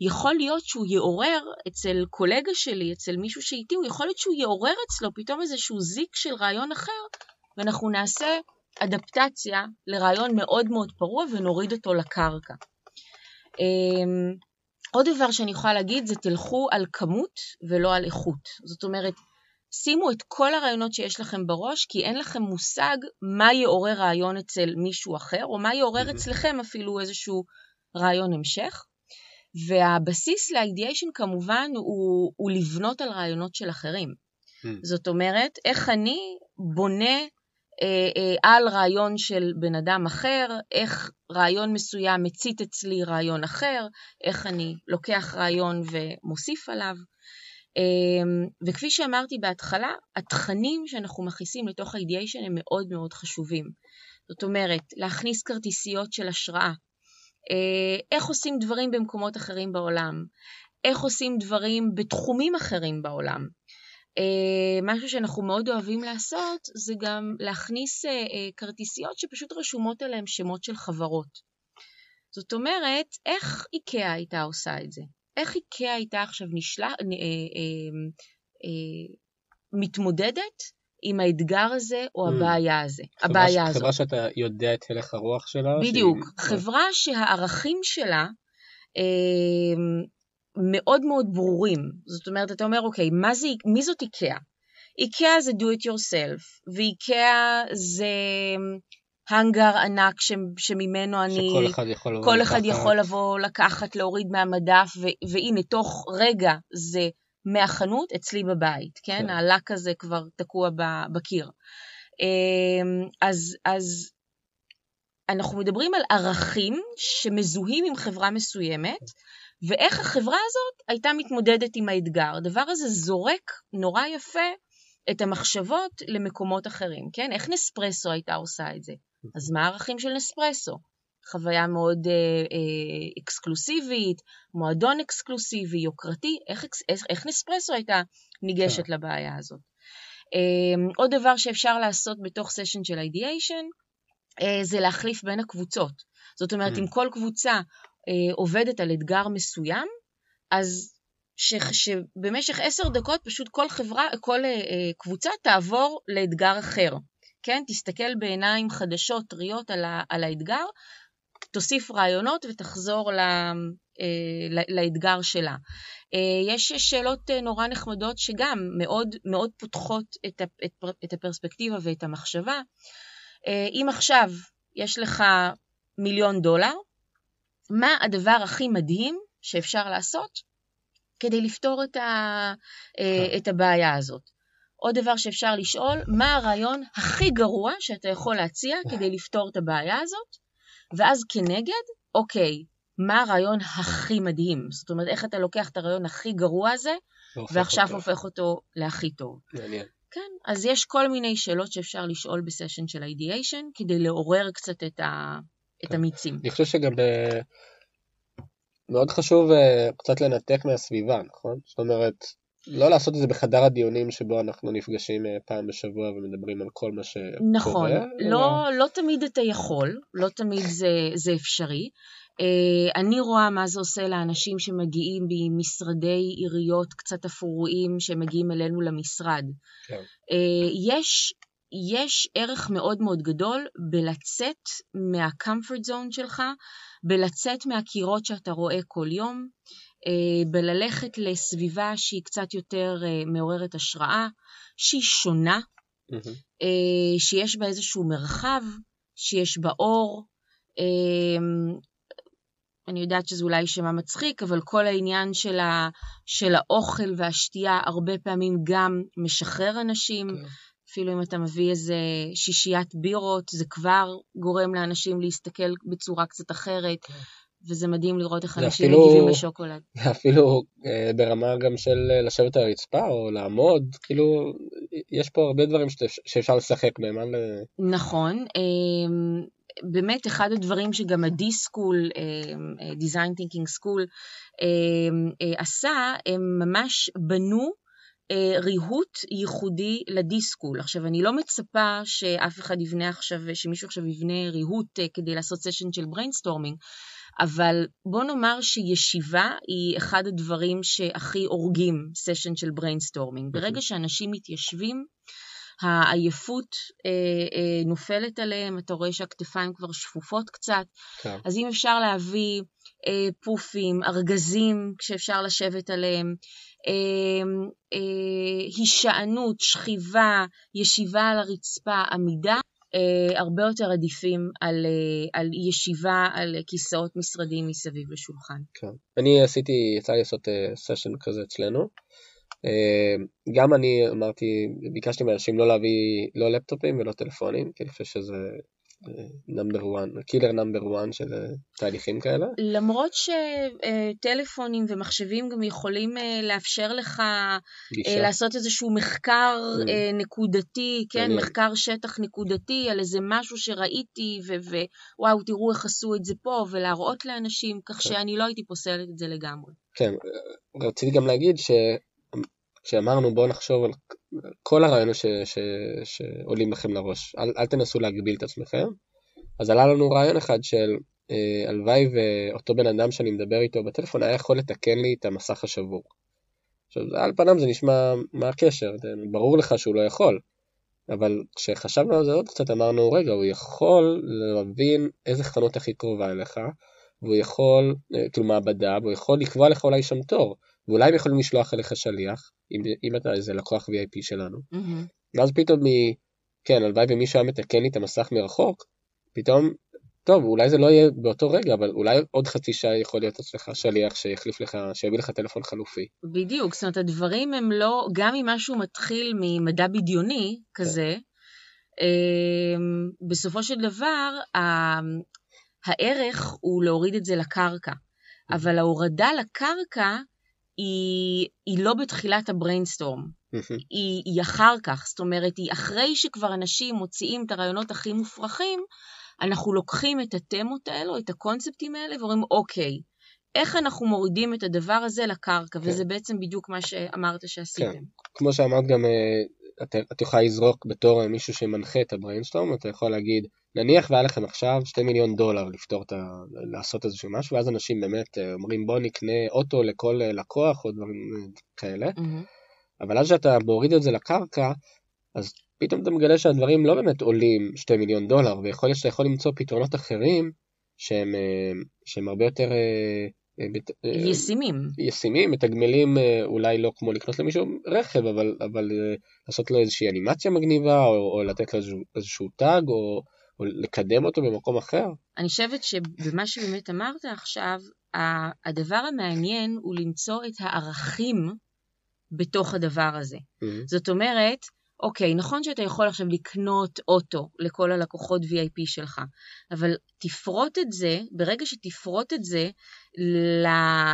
יכול להיות שהוא יעורר אצל קולגה שלי, אצל מישהו שאיתי, הוא יכול להיות שהוא יעורר אצלו פתאום איזשהו זיק של רעיון אחר, ואנחנו נעשה אדפטציה לרעיון מאוד מאוד פרוע ונוריד אותו לקרקע. אה, עוד דבר שאני יכולה להגיד זה תלכו על כמות ולא על איכות. זאת אומרת, שימו את כל הרעיונות שיש לכם בראש, כי אין לכם מושג מה יעורר רעיון אצל מישהו אחר, או מה יעורר אצלכם אפילו איזשהו רעיון המשך. והבסיס לאידיאשן כמובן הוא, הוא לבנות על רעיונות של אחרים. זאת אומרת, איך אני בונה אה, אה, על רעיון של בן אדם אחר, איך רעיון מסוים מצית אצלי רעיון אחר, איך אני לוקח רעיון ומוסיף עליו. אמ, וכפי שאמרתי בהתחלה, התכנים שאנחנו מכניסים לתוך ה-ideation הם מאוד מאוד חשובים. זאת אומרת, להכניס כרטיסיות של השראה, אה, איך עושים דברים במקומות אחרים בעולם, איך עושים דברים בתחומים אחרים בעולם. אה, משהו שאנחנו מאוד אוהבים לעשות זה גם להכניס אה, כרטיסיות שפשוט רשומות עליהן שמות של חברות. זאת אומרת, איך איקאה הייתה עושה את זה? איך איקאה הייתה עכשיו נשלח, אה, אה, אה, מתמודדת עם האתגר הזה או mm. הבעיה הזה, חברה, הבעיה הזאת. חברה שאתה יודע את הלך הרוח שלה? בדיוק. שהיא... חברה שהערכים שלה אה, מאוד מאוד ברורים. זאת אומרת, אתה אומר, אוקיי, מה זה, מי זאת איקאה? איקאה זה do it yourself, ואיקאה זה האנגר ענק ש, שממנו אני... שכל אחד יכול לבוא כל לקחת. אחד יכול לבוא לקחת, להוריד מהמדף, ו, והנה, תוך רגע זה מהחנות אצלי בבית, כן? כן. הלק הזה כבר תקוע בקיר. אמ, אז, אז אנחנו מדברים על ערכים שמזוהים עם חברה מסוימת, ואיך החברה הזאת הייתה מתמודדת עם האתגר. הדבר הזה זורק נורא יפה את המחשבות למקומות אחרים, כן? איך נספרסו הייתה עושה את זה? אז מה הערכים של נספרסו? חוויה מאוד אה, אה, אקסקלוסיבית, מועדון אקסקלוסיבי, יוקרתי, איך, איך, איך נספרסו הייתה ניגשת לבעיה הזאת. אה, עוד דבר שאפשר לעשות בתוך סשן של אידיאשן, אה, זה להחליף בין הקבוצות. זאת אומרת, Mm. אם כל קבוצה אה, עובדת על אתגר מסוים, אז ש, שבמשך עשר דקות פשוט כל חברה, כל אה, אה, קבוצה תעבור לאתגר אחר. כן? תסתכל בעיניים חדשות, טריות על, ה, על האתגר, תוסיף רעיונות ותחזור ל, אה, לאתגר שלה. אה, יש שאלות אה, נורא נחמדות שגם מאוד, מאוד פותחות את, ה, את, את הפרספקטיבה ואת המחשבה. אה, אם עכשיו יש לך מיליון דולר, מה הדבר הכי מדהים שאפשר לעשות כדי לפתור את, ה, אה, כן. את הבעיה הזאת? עוד דבר שאפשר לשאול, מה הרעיון הכי גרוע שאתה יכול להציע כדי לפתור את הבעיה הזאת? ואז כנגד, אוקיי, מה הרעיון הכי מדהים? זאת אומרת, איך אתה לוקח את הרעיון הכי גרוע הזה, ועכשיו אותו. הופך אותו להכי טוב. מעניין. כן, אז יש כל מיני שאלות שאפשר לשאול בסשן של אידיאשן, כדי לעורר קצת את, ה... את כן. המיצים. אני חושב שגם אה, מאוד חשוב אה, קצת לנתק מהסביבה, נכון? זאת אומרת, לא לעשות את זה בחדר הדיונים שבו אנחנו נפגשים אה, פעם בשבוע ומדברים על כל מה שקורה. נכון, אלא- לא, לא תמיד אתה יכול, לא תמיד זה, זה אפשרי. Uh, אני רואה מה זה עושה לאנשים שמגיעים ממשרדי עיריות קצת אפרוריים שמגיעים אלינו למשרד. כן. Uh, יש, יש ערך מאוד מאוד גדול בלצאת מה-comfort zone שלך, בלצאת מהקירות שאתה רואה כל יום, בללכת לסביבה שהיא קצת יותר uh, מעוררת השראה, שהיא שונה. אה, שיש בה איזשהו מרחב, שיש בה אור. אה, אני יודעת שזה אולי יישמע מצחיק, אבל כל העניין של, ה, של האוכל והשתייה הרבה פעמים גם משחרר אנשים. כן. אפילו אם אתה מביא איזה שישיית בירות, זה כבר גורם לאנשים להסתכל בצורה קצת אחרת, כן. וזה מדהים לראות איך זה אנשים אפילו- מגיבים לשוקולד. אפילו אה, ברמה גם של אה, לשבת על הרצפה או לעמוד, כאילו, יש פה הרבה דברים שאפ- שאפשר לשחק בהם. אה, נכון. אמ, באמת, אחד הדברים שגם הדי-סקול, Design Thinking School, אמ, אה, עשה, הם ממש בנו ריהוט ייחודי לדי-סקול. עכשיו, אני לא מצפה שאף אחד יבנה עכשיו, שמישהו עכשיו יבנה ריהוט כדי לעשות סשן של brainstorming, אבל בוא נאמר שישיבה היא אחד הדברים שהכי הורגים סשן של brainstorming. ברגע שאנשים מתיישבים, העייפות אה, אה, נופלת עליהם, אתה רואה שהכתפיים כבר שפופות קצת, כן. אז אם אפשר להביא אה, פופים, ארגזים שאפשר לשבת עליהם, אה, אה, הישענות, שכיבה, ישיבה על הרצפה, עמידה, הרבה יותר עדיפים על, אה, על ישיבה על כיסאות משרדיים מסביב לשולחן. כן. אני עשיתי, יצא לי לעשות סשן כזה אצלנו. אה, גם אני אמרתי, ביקשתי מאנשים לא להביא לא לפטופים ולא טלפונים, כי אני חושב שזה number 1, killer number 1 של אה, תהליכים כאלה. למרות שטלפונים ומחשבים גם יכולים אה, לאפשר לך אה, גישה. לעשות איזשהו מחקר Mm. נקודתי, כן, מעניין. מחקר שטח נקודתי על איזה משהו שראיתי, ו- ווואו, תראו איך עשו את זה פה, ולהראות לאנשים, כך כן. שאני לא הייתי פוסלת את זה לגמרי. כן, רציתי גם להגיד שכשאמרנו בואו נחשוב על כל הרעיונות ש... ש... שעולים לכם לראש, אל, אל תנסו להגביל את עצמכם, אז עלה לנו רעיון אחד של אה, הלוואי ואותו בן אדם שאני מדבר איתו בטלפון היה יכול לתקן לי את המסך השבור. עכשיו, על פניו זה נשמע, מה הקשר? ברור לך שהוא לא יכול, אבל כשחשבנו על זה עוד קצת אמרנו, רגע, הוא יכול להבין איזה חנות הכי קרובה אליך, והוא יכול, אה, כאילו מעבדה, והוא יכול לקבוע לך אולי שם תור, ואולי הם יכולים לשלוח אליך שליח, אם, אם אתה איזה לקוח VIP שלנו, Mm-hmm. ואז פתאום, מ... כן, הלוואי ומישהו היה מתקן לי את המסך מרחוק, פתאום, טוב, אולי זה לא יהיה באותו רגע, אבל אולי עוד חצי שעה יכול להיות אצלך שליח שיחליף לך, שיביא לך טלפון חלופי. בדיוק, זאת אומרת, הדברים הם לא, גם אם משהו מתחיל ממדע בדיוני כזה, אמ, בסופו של דבר, ה- הערך הוא להוריד את זה לקרקע. אבל ההורדה לקרקע היא, היא לא בתחילת הבריינסטורם, היא, היא אחר כך, זאת אומרת, היא אחרי שכבר אנשים מוציאים את הרעיונות הכי מופרכים, אנחנו לוקחים את התמות האלו, את הקונספטים האלה, ואומרים, אוקיי, איך אנחנו מורידים את הדבר הזה לקרקע, כן. וזה בעצם בדיוק מה שאמרת שעשיתם. כן. כמו שאמרת גם, אה, את, את יכולה לזרוק בתור מישהו שמנחה את ה brainstorm, אתה יכול להגיד, נניח והיה לכם עכשיו 2 מיליון דולר לפתור את ה... לעשות איזשהו משהו, ואז אנשים באמת אה, אומרים בוא נקנה אוטו לכל אה, לקוח או דברים אה, כאלה, מהמם. אבל אז כשאתה מוריד את זה לקרקע, אז פתאום אתה מגלה שהדברים לא באמת עולים 2 מיליון דולר, ויכול להיות שאתה יכול למצוא פתרונות אחרים שהם, שהם הרבה יותר ישימים. ישימים, מתגמלים אה, אולי לא כמו לקנות למישהו רכב, אבל, אבל אה, לעשות לו איזושהי אנימציה מגניבה, או, או לתת לו איזשהו, איזשהו טאג, או, או לקדם אותו במקום אחר. אני חושבת שבמה שבאמת אמרת עכשיו, הדבר המעניין הוא למצוא את הערכים בתוך הדבר הזה. זאת אומרת, אוקיי, נכון שאתה יכול עכשיו לקנות אוטו לכל הלקוחות VIP שלך, אבל תפרוט את זה, ברגע שתפרוט את זה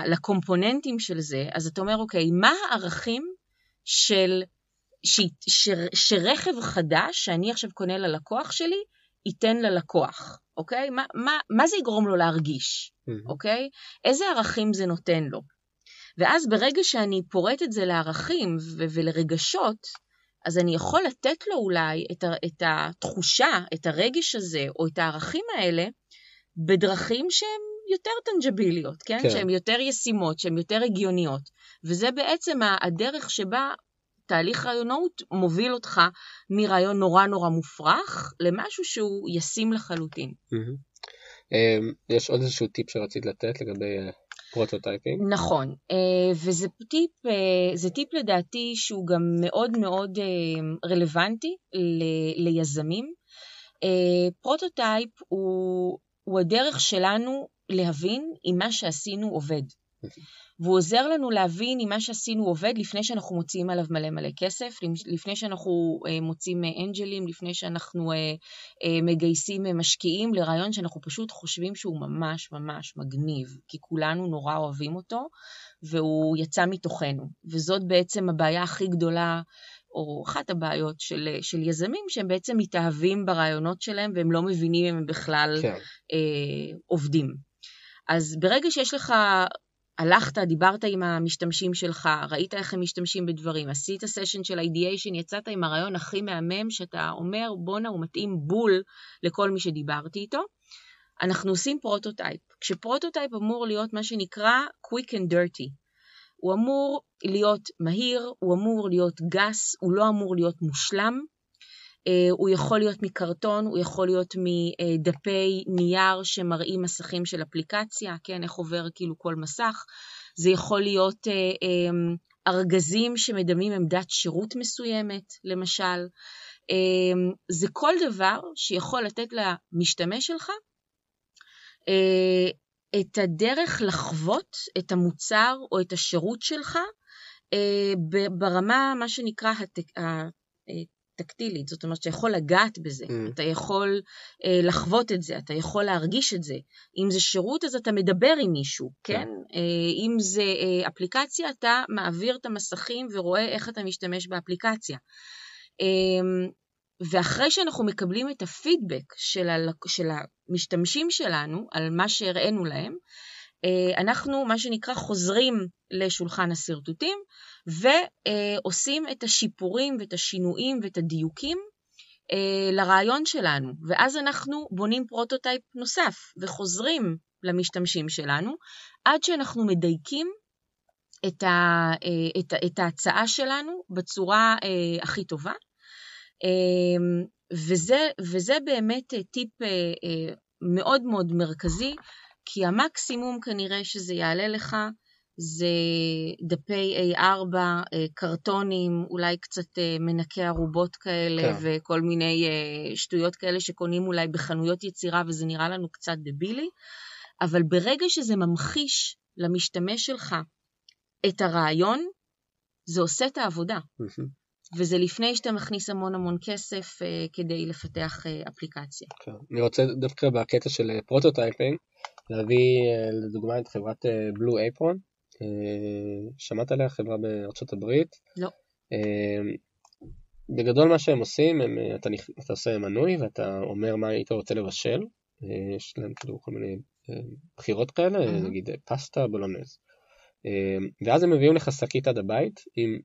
לקומפוננטים של זה, אז אתה אומר, אוקיי, מה הערכים של, ש, ש, שרכב חדש שאני עכשיו קונה ללקוח שלי, ייתן ללקוח, אוקיי? מה, מה, מה זה יגרום לו להרגיש, אוקיי? איזה ערכים זה נותן לו? ואז ברגע שאני פורט את זה לערכים ו- ולרגשות, אז אני יכול לתת לו אולי את, ה- את התחושה, את הרגש הזה, או את הערכים האלה, בדרכים שהן יותר טנג'ביליות, כן? כן. שהן יותר ישימות, שהן יותר הגיוניות. וזה בעצם הדרך שבה תהליך רעיונות מוביל אותך מרעיון נורא נורא מופרך למשהו שהוא ישים לחלוטין. אמ, יש עוד איזשהו טיפ שרצית לתת לגבי prototyping? נכון, אה, וזה טיפ, אה, זה טיפ לדעתי שהוא גם מאוד מאוד אה, רלוונטי ל- ליזמים. prototype הוא, הוא הדרך שלנו להבין אם מה שעשינו עובד. והוא עוזר לנו להבין אם מה שעשינו עובד לפני שאנחנו מוציאים עליו מלא מלא כסף, לפני שאנחנו אה, מוצאים אה, אנג'לים, לפני שאנחנו אה, מגייסים משקיעים לרעיון שאנחנו פשוט חושבים שהוא ממש ממש מגניב, כי כולנו נורא אוהבים אותו, והוא יצא מתוכנו. וזאת בעצם הבעיה הכי גדולה, או אחת הבעיות של, של יזמים, שהם בעצם מתאהבים ברעיונות שלהם והם לא מבינים אם הם בכלל כן. אה, עובדים. אז ברגע שיש לך, הלכת, דיברת עם המשתמשים שלך, ראית איך הם משתמשים בדברים, עשית סשן של ideation, יצאת עם הרעיון הכי מהמם, שאתה אומר, בואנה, הוא מתאים בול לכל מי שדיברתי איתו, אנחנו עושים prototype. כש prototype אמור להיות מה שנקרא quick and dirty. הוא אמור להיות מהיר, הוא אמור להיות גס, הוא לא אמור להיות מושלם. Uh, הוא יכול להיות מקרטון, הוא יכול להיות מדפי נייר שמראים מסכים של אפליקציה, כן, איך עובר כאילו כל מסך. זה יכול להיות uh, um, ארגזים שמדמים עמדת שירות מסוימת, למשל. Um, זה כל דבר שיכול לתת למשתמש שלך uh, את הדרך לחוות את המוצר או את השירות שלך ברמה, מה שנקרא. טקטילית, זאת אומרת שאתה יכול לגעת בזה, mm. אתה יכול אה, לחוות את זה, אתה יכול להרגיש את זה. אם זה שירות אז אתה מדבר עם מישהו, כן? Mm. אה, אם זה אה, אפליקציה, אתה מעביר את המסכים ורואה איך אתה משתמש באפליקציה. אה, ואחרי שאנחנו מקבלים את הפידבק של, ה, של המשתמשים שלנו על מה שהראינו להם, אנחנו, מה שנקרא, חוזרים לשולחן השרטוטים ועושים את השיפורים ואת השינויים ואת הדיוקים לרעיון שלנו. ואז אנחנו בונים prototype נוסף וחוזרים למשתמשים שלנו עד שאנחנו מדייקים את, ה, את, את ההצעה שלנו בצורה הכי טובה. וזה, וזה באמת טיפ מאוד מאוד מרכזי. כי המקסימום כנראה שזה יעלה לך זה דפי A4, אה, קרטונים, אולי קצת אה, מנקי ערובות כאלה כן. וכל מיני אה, שטויות כאלה שקונים אולי בחנויות יצירה וזה נראה לנו קצת דבילי, אבל ברגע שזה ממחיש למשתמש שלך את הרעיון, זה עושה את העבודה. וזה לפני שאתה מכניס המון המון כסף כדי לפתח אפליקציה. כן. אני רוצה דווקא בקטע של prototyping להביא לדוגמה את חברת Blue Apron. אה, שמעת עליה חברה בארצות הברית? לא. אה, בגדול מה שהם עושים, הם, אתה, אתה עושה מנוי ואתה אומר מה היית רוצה לבשל, יש להם כאילו כל מיני בחירות כאלה, mm-hmm. נגיד פסטה בולונז. ואז הם מביאים לך שקית עד הבית עם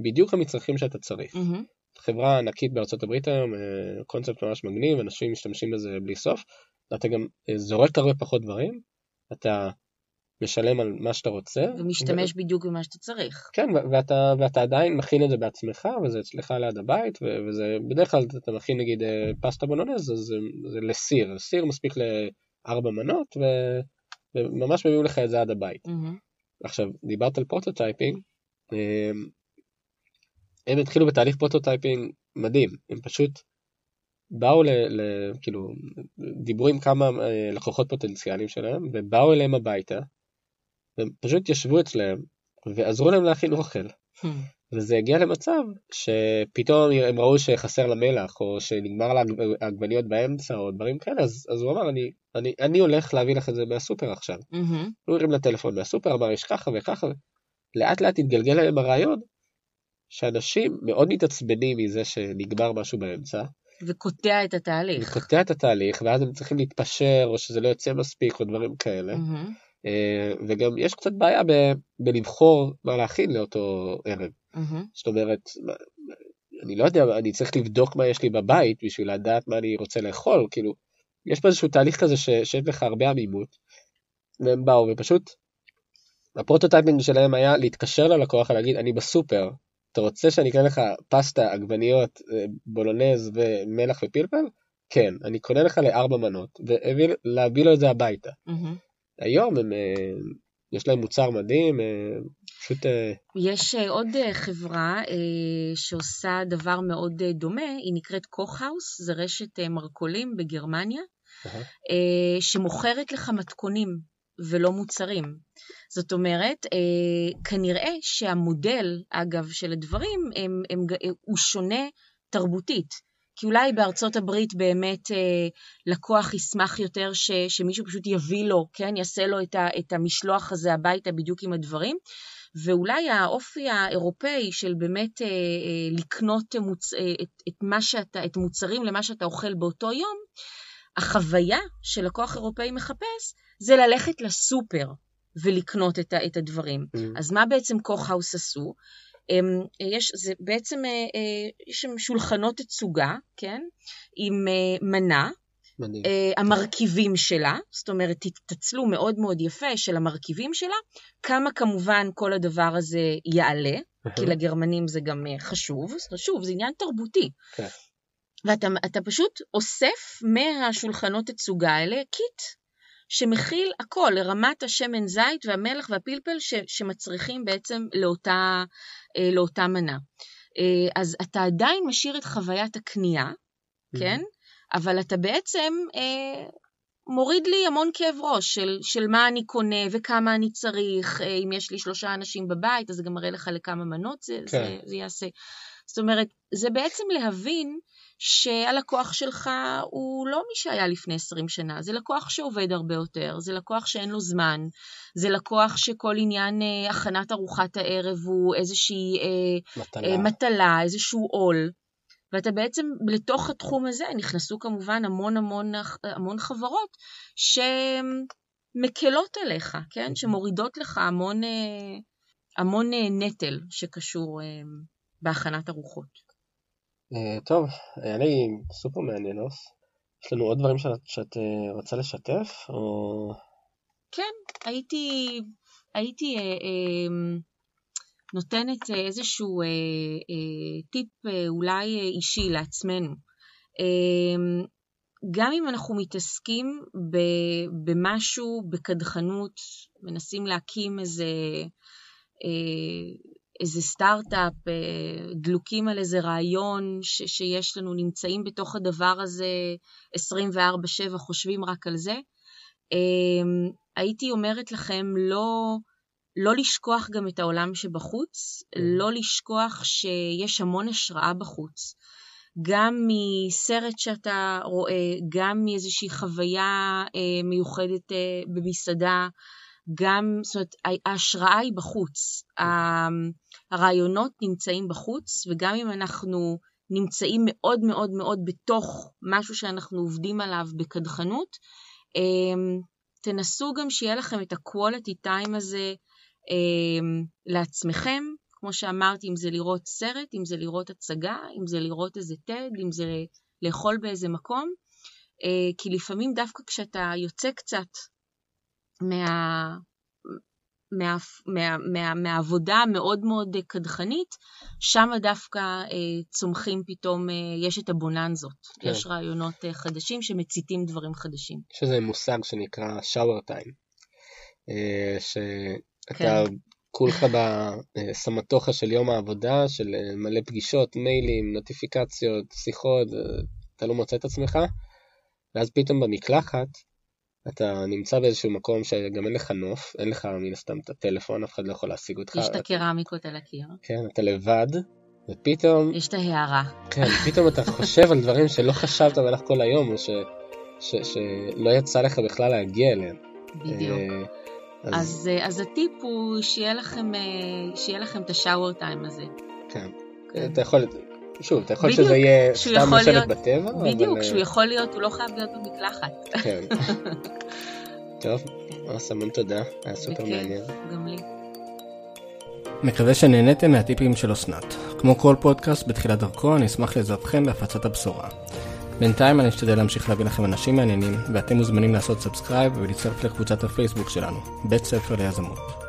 בדיוק המצרכים שאתה צריך. Mm-hmm. חברה ענקית בארצות הברית היום, אה, קונספט ממש מגניב, אנשים משתמשים בזה בלי סוף, ואתה גם אה, זורק הרבה פחות דברים, אתה משלם על מה שאתה רוצה. ומשתמש ו... בדיוק במה שאתה צריך. כן, ואתה, ואתה עדיין מכין את זה בעצמך, וזה אצלך ליד הבית, וזה בדרך כלל אתה מכין נגיד אה, פסטה בולונז, אז זה, זה לסיר, סיר מספיק לארבע מנות, ו, וממש מביאים לך את זה עד הבית. Mm-hmm. עכשיו, דיברת על prototyping, הם התחילו בתהליך prototyping מדהים, הם פשוט באו ל... ל כאילו, דיברו עם כמה אה, לקוחות פוטנציאליים שלהם, ובאו אליהם הביתה, והם פשוט ישבו אצלם, ועזרו להם להכין אוכל. Hmm. וזה הגיע למצב שפתאום הם ראו שחסר לה מלח, או שנגמר לה עגבניות באמצע, או דברים כאלה, אז, אז הוא אמר, אני, אני, אני הולך להביא לך את זה מהסופר עכשיו. Mm-hmm. הוא הרים לטלפון מהסופר, אמר, יש ככה וככה, לאט לאט התגלגל להם הרעיון שאנשים מאוד מתעצבנים מזה שנגמר משהו באמצע. וקוטע את התהליך. וקוטע את התהליך, ואז הם צריכים להתפשר, או שזה לא יוצא מספיק, או דברים כאלה. Mm-hmm. וגם יש קצת בעיה ב- בלבחור מה להכין לאותו ערב. Mm-hmm. זאת אומרת, אני לא יודע, אני צריך לבדוק מה יש לי בבית בשביל לדעת מה אני רוצה לאכול, כאילו, יש פה איזשהו תהליך כזה ש- שיש לך הרבה עמימות, והם באו ופשוט, ה prototyping שלהם היה להתקשר ללקוח ולהגיד, אני בסופר, אתה רוצה שאני אקנה לך פסטה, עגבניות, אה, בולונז ומלח ופלפל? כן, אני קונה לך לארבע מנות, ולהביא לו את זה הביתה. Mm-hmm. היום הם, אה, יש להם מוצר מדהים, אה, פשוט... יש עוד חברה שעושה דבר מאוד דומה, היא נקראת קוכהאוס, זה רשת מרכולים בגרמניה, uh-huh. שמוכרת לך מתכונים ולא מוצרים. זאת אומרת, אה, כנראה שהמודל, אגב, של הדברים, הם, הם, הוא שונה תרבותית. כי אולי בארצות הברית באמת אה, לקוח ישמח יותר ש, שמישהו פשוט יביא לו, כן, יעשה לו את, ה, את המשלוח הזה הביתה בדיוק עם הדברים, ואולי האופי האירופאי של באמת אה, אה, לקנות מוצ, אה, את, את, מה שאתה, את מוצרים למה שאתה אוכל באותו יום, החוויה שלקוח אירופאי מחפש זה ללכת לסופר ולקנות את, את הדברים. Mm. אז מה בעצם קוכהאוס עשו? אמ, יש, זה בעצם, אה, אה, יש שם שולחנות תצוגה, כן? עם אה, מנה, מדהים. המרכיבים שלה, זאת אומרת, תתצלו מאוד מאוד יפה של המרכיבים שלה, כמה כמובן כל הדבר הזה יעלה, כי לגרמנים זה גם חשוב, חשוב, זה עניין תרבותי. כן. ואתה פשוט אוסף מהשולחנות תצוגה האלה קיט שמכיל הכל, לרמת השמן זית והמלח והפלפל ש, שמצריכים בעצם לאותה, אה, לאותה מנה. אה, אז אתה עדיין משאיר את חוויית הקנייה, mm-hmm. כן? אבל אתה בעצם אה, מוריד לי המון כאב ראש של, של מה אני קונה וכמה אני צריך, אה, אם יש לי שלושה אנשים בבית, אז זה גם מראה לך לכמה מנות זה, כן. זה, זה יעשה. זאת אומרת, זה בעצם להבין שהלקוח שלך הוא לא מי שהיה לפני 20 שנה, זה לקוח שעובד הרבה יותר, זה לקוח שאין לו זמן, זה לקוח שכל עניין אה, הכנת ארוחת הערב הוא איזושהי אה, מטלה, אה, מטלה איזשהו עול. ואתה בעצם, לתוך התחום הזה נכנסו כמובן המון המון, המון חברות שמקלות עליך, כן? שמורידות לך המון, אה, המון אה, נטל שקשור אה, בהכנת ארוחות. אה, טוב, היה לי סופר מעניין, אוס. יש לנו עוד דברים שאת, שאת אה, רוצה לשתף? או... כן, הייתי, הייתי אה, אה, נותנת איזשהו אה, אה, טיפ אה, אולי אישי לעצמנו. אה, גם אם אנחנו מתעסקים במשהו, בקדחנות, מנסים להקים איזה, אה, איזה סטארט-אפ, אה, דלוקים על איזה רעיון ש, שיש לנו, נמצאים בתוך הדבר הזה 24/7, חושבים רק על זה, אמ, הייתי אומרת לכם לא, לא לשכוח גם את העולם שבחוץ, כן. לא לשכוח שיש המון השראה בחוץ. גם מסרט שאתה רואה, גם מאיזושהי חוויה אה, מיוחדת אה, במסעדה, גם, זאת אומרת, ההשראה היא בחוץ. הרעיונות נמצאים בחוץ, וגם אם אנחנו נמצאים מאוד מאוד מאוד בתוך משהו שאנחנו עובדים עליו בקדחנות, אמ, תנסו גם שיהיה לכם את ה-quality time הזה אמ, לעצמכם, כמו שאמרתי, אם זה לראות סרט, אם זה לראות הצגה, אם זה לראות איזה TED, אם זה לאכול באיזה מקום, אה, כי לפעמים דווקא כשאתה יוצא קצת מה, מה, מה, מה, מהעבודה המאוד מאוד קדחנית, שם דווקא אה, צומחים פתאום, אה, יש את הבוננזות. כן. יש רעיונות אה, חדשים שמציתים דברים חדשים. יש איזה מושג שנקרא shower time, אה, שאתה כן. כולך בסמטוחה של יום העבודה, של אה, מלא פגישות, מיילים, נוטיפיקציות, שיחות, אה, אתה לא מוצא את עצמך, ואז פתאום במקלחת, אתה נמצא באיזשהו מקום שגם אין לך נוף, אין לך מן הסתם את הטלפון, אף אחד לא יכול להשיג אותך. יש את הקרמיקות על הקיר. כן, אתה לבד, ופתאום... יש את ההערה. כן, פתאום אתה חושב על דברים שלא חשבת במהלך כל היום, או ש, ש, שלא יצא לך בכלל להגיע אליהם. בדיוק. אה, אז, אז, אה, אז הטיפ הוא שיהיה לכם, אה, שיהיה לכם את השאוור טיים הזה. כן. כן. אתה יכול, שוב, אתה יכול שזה יהיה סתם לשבת בטבע, בדיוק, שהוא יכול להיות, הוא לא חייב להיות במקלחת. כן. [LAUGHS] טוב, אז המון תודה, היה סופר מעניין. גם לי. מקווה שנהניתם מהטיפים של אסנת. כמו כל פודקאסט בתחילת דרכו, אני אשמח לעזרתכם בהפצת הבשורה. בינתיים אני אשתדל להמשיך להביא לכם אנשים מעניינים, ואתם מוזמנים לעשות subscribe ולהצטרף לקבוצת הפייסבוק שלנו, בית ספר ליזמות.